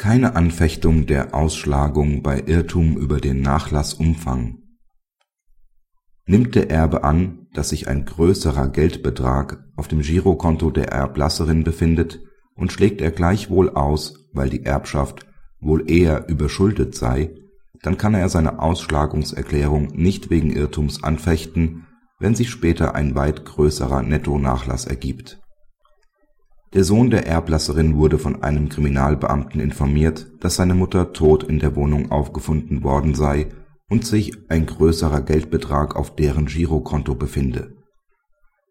keine Anfechtung der Ausschlagung bei Irrtum über den Nachlassumfang Nimmt der Erbe an, dass sich ein größerer Geldbetrag auf dem Girokonto der Erblasserin befindet, und schlägt er gleichwohl aus, weil die Erbschaft wohl eher überschuldet sei, dann kann er seine Ausschlagungserklärung nicht wegen Irrtums anfechten, wenn sich später ein weit größerer Nettonachlass ergibt. Der Sohn der Erblasserin wurde von einem Kriminalbeamten informiert, dass seine Mutter tot in der Wohnung aufgefunden worden sei und sich ein größerer Geldbetrag auf deren Girokonto befinde.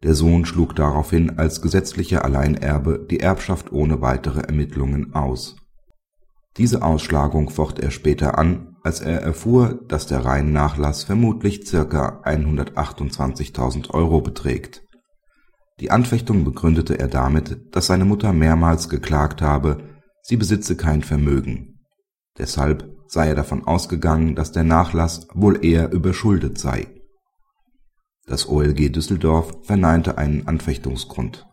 Der Sohn schlug daraufhin als gesetzlicher Alleinerbe die Erbschaft ohne weitere Ermittlungen aus. Diese Ausschlagung focht er später an, als er erfuhr, dass der Reinnachlass vermutlich circa 128.000 Euro beträgt. Die Anfechtung begründete er damit, dass seine Mutter mehrmals geklagt habe, sie besitze kein Vermögen. Deshalb sei er davon ausgegangen, dass der Nachlass wohl eher überschuldet sei. Das OLG Düsseldorf verneinte einen Anfechtungsgrund.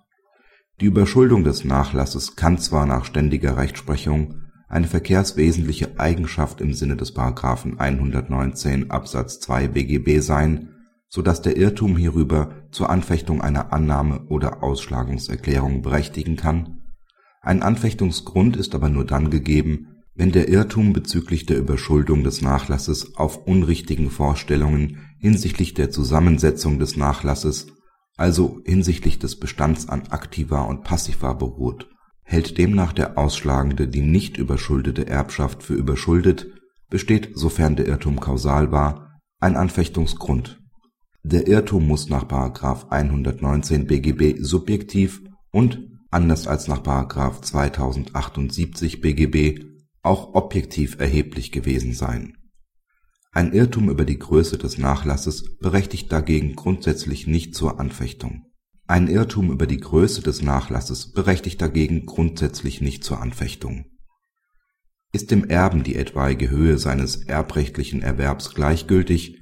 Die Überschuldung des Nachlasses kann zwar nach ständiger Rechtsprechung eine verkehrswesentliche Eigenschaft im Sinne des § 119 Absatz 2 BGB sein, so dass der Irrtum hierüber zur Anfechtung einer Annahme oder Ausschlagungserklärung berechtigen kann, ein Anfechtungsgrund ist aber nur dann gegeben wenn der Irrtum bezüglich der Überschuldung des Nachlasses auf unrichtigen Vorstellungen hinsichtlich der Zusammensetzung des Nachlasses, also hinsichtlich des Bestands an Aktiva und Passiva beruht. Hält demnach der Ausschlagende die nicht überschuldete Erbschaft für überschuldet, besteht, sofern der Irrtum kausal war, ein Anfechtungsgrund. Der Irrtum muss nach § 119 BGB subjektiv und, anders als nach § 2078 BGB auch objektiv erheblich gewesen sein. Ein Irrtum über die Größe des Nachlasses berechtigt dagegen grundsätzlich nicht zur Anfechtung. Ein Irrtum über die Größe des Nachlasses berechtigt dagegen grundsätzlich nicht zur Anfechtung. Ist dem Erben die etwaige Höhe seines erbrechtlichen Erwerbs gleichgültig,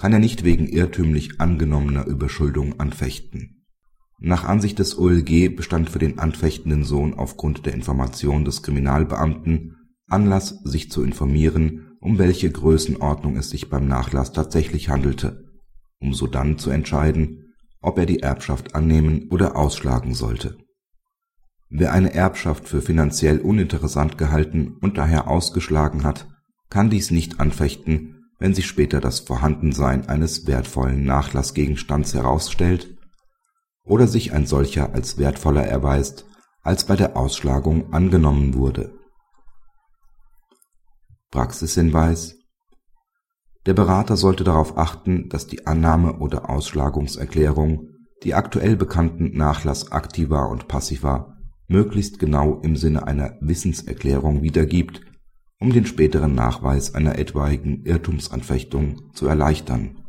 kann er nicht wegen irrtümlich angenommener Überschuldung anfechten. Nach Ansicht des OLG bestand für den anfechtenden Sohn aufgrund der Information des Kriminalbeamten Anlass, sich zu informieren, um welche Größenordnung es sich beim Nachlass tatsächlich handelte, um sodann zu entscheiden, ob er die Erbschaft annehmen oder ausschlagen sollte. Wer eine Erbschaft für finanziell uninteressant gehalten und daher ausgeschlagen hat, kann dies nicht anfechten, wenn sich später das Vorhandensein eines wertvollen Nachlassgegenstands herausstellt oder sich ein solcher als wertvoller erweist, als bei der Ausschlagung angenommen wurde. Praxishinweis Der Berater sollte darauf achten, dass die Annahme oder Ausschlagungserklärung die aktuell bekannten Nachlassaktiva und Passiva möglichst genau im Sinne einer Wissenserklärung wiedergibt, um den späteren Nachweis einer etwaigen Irrtumsanfechtung zu erleichtern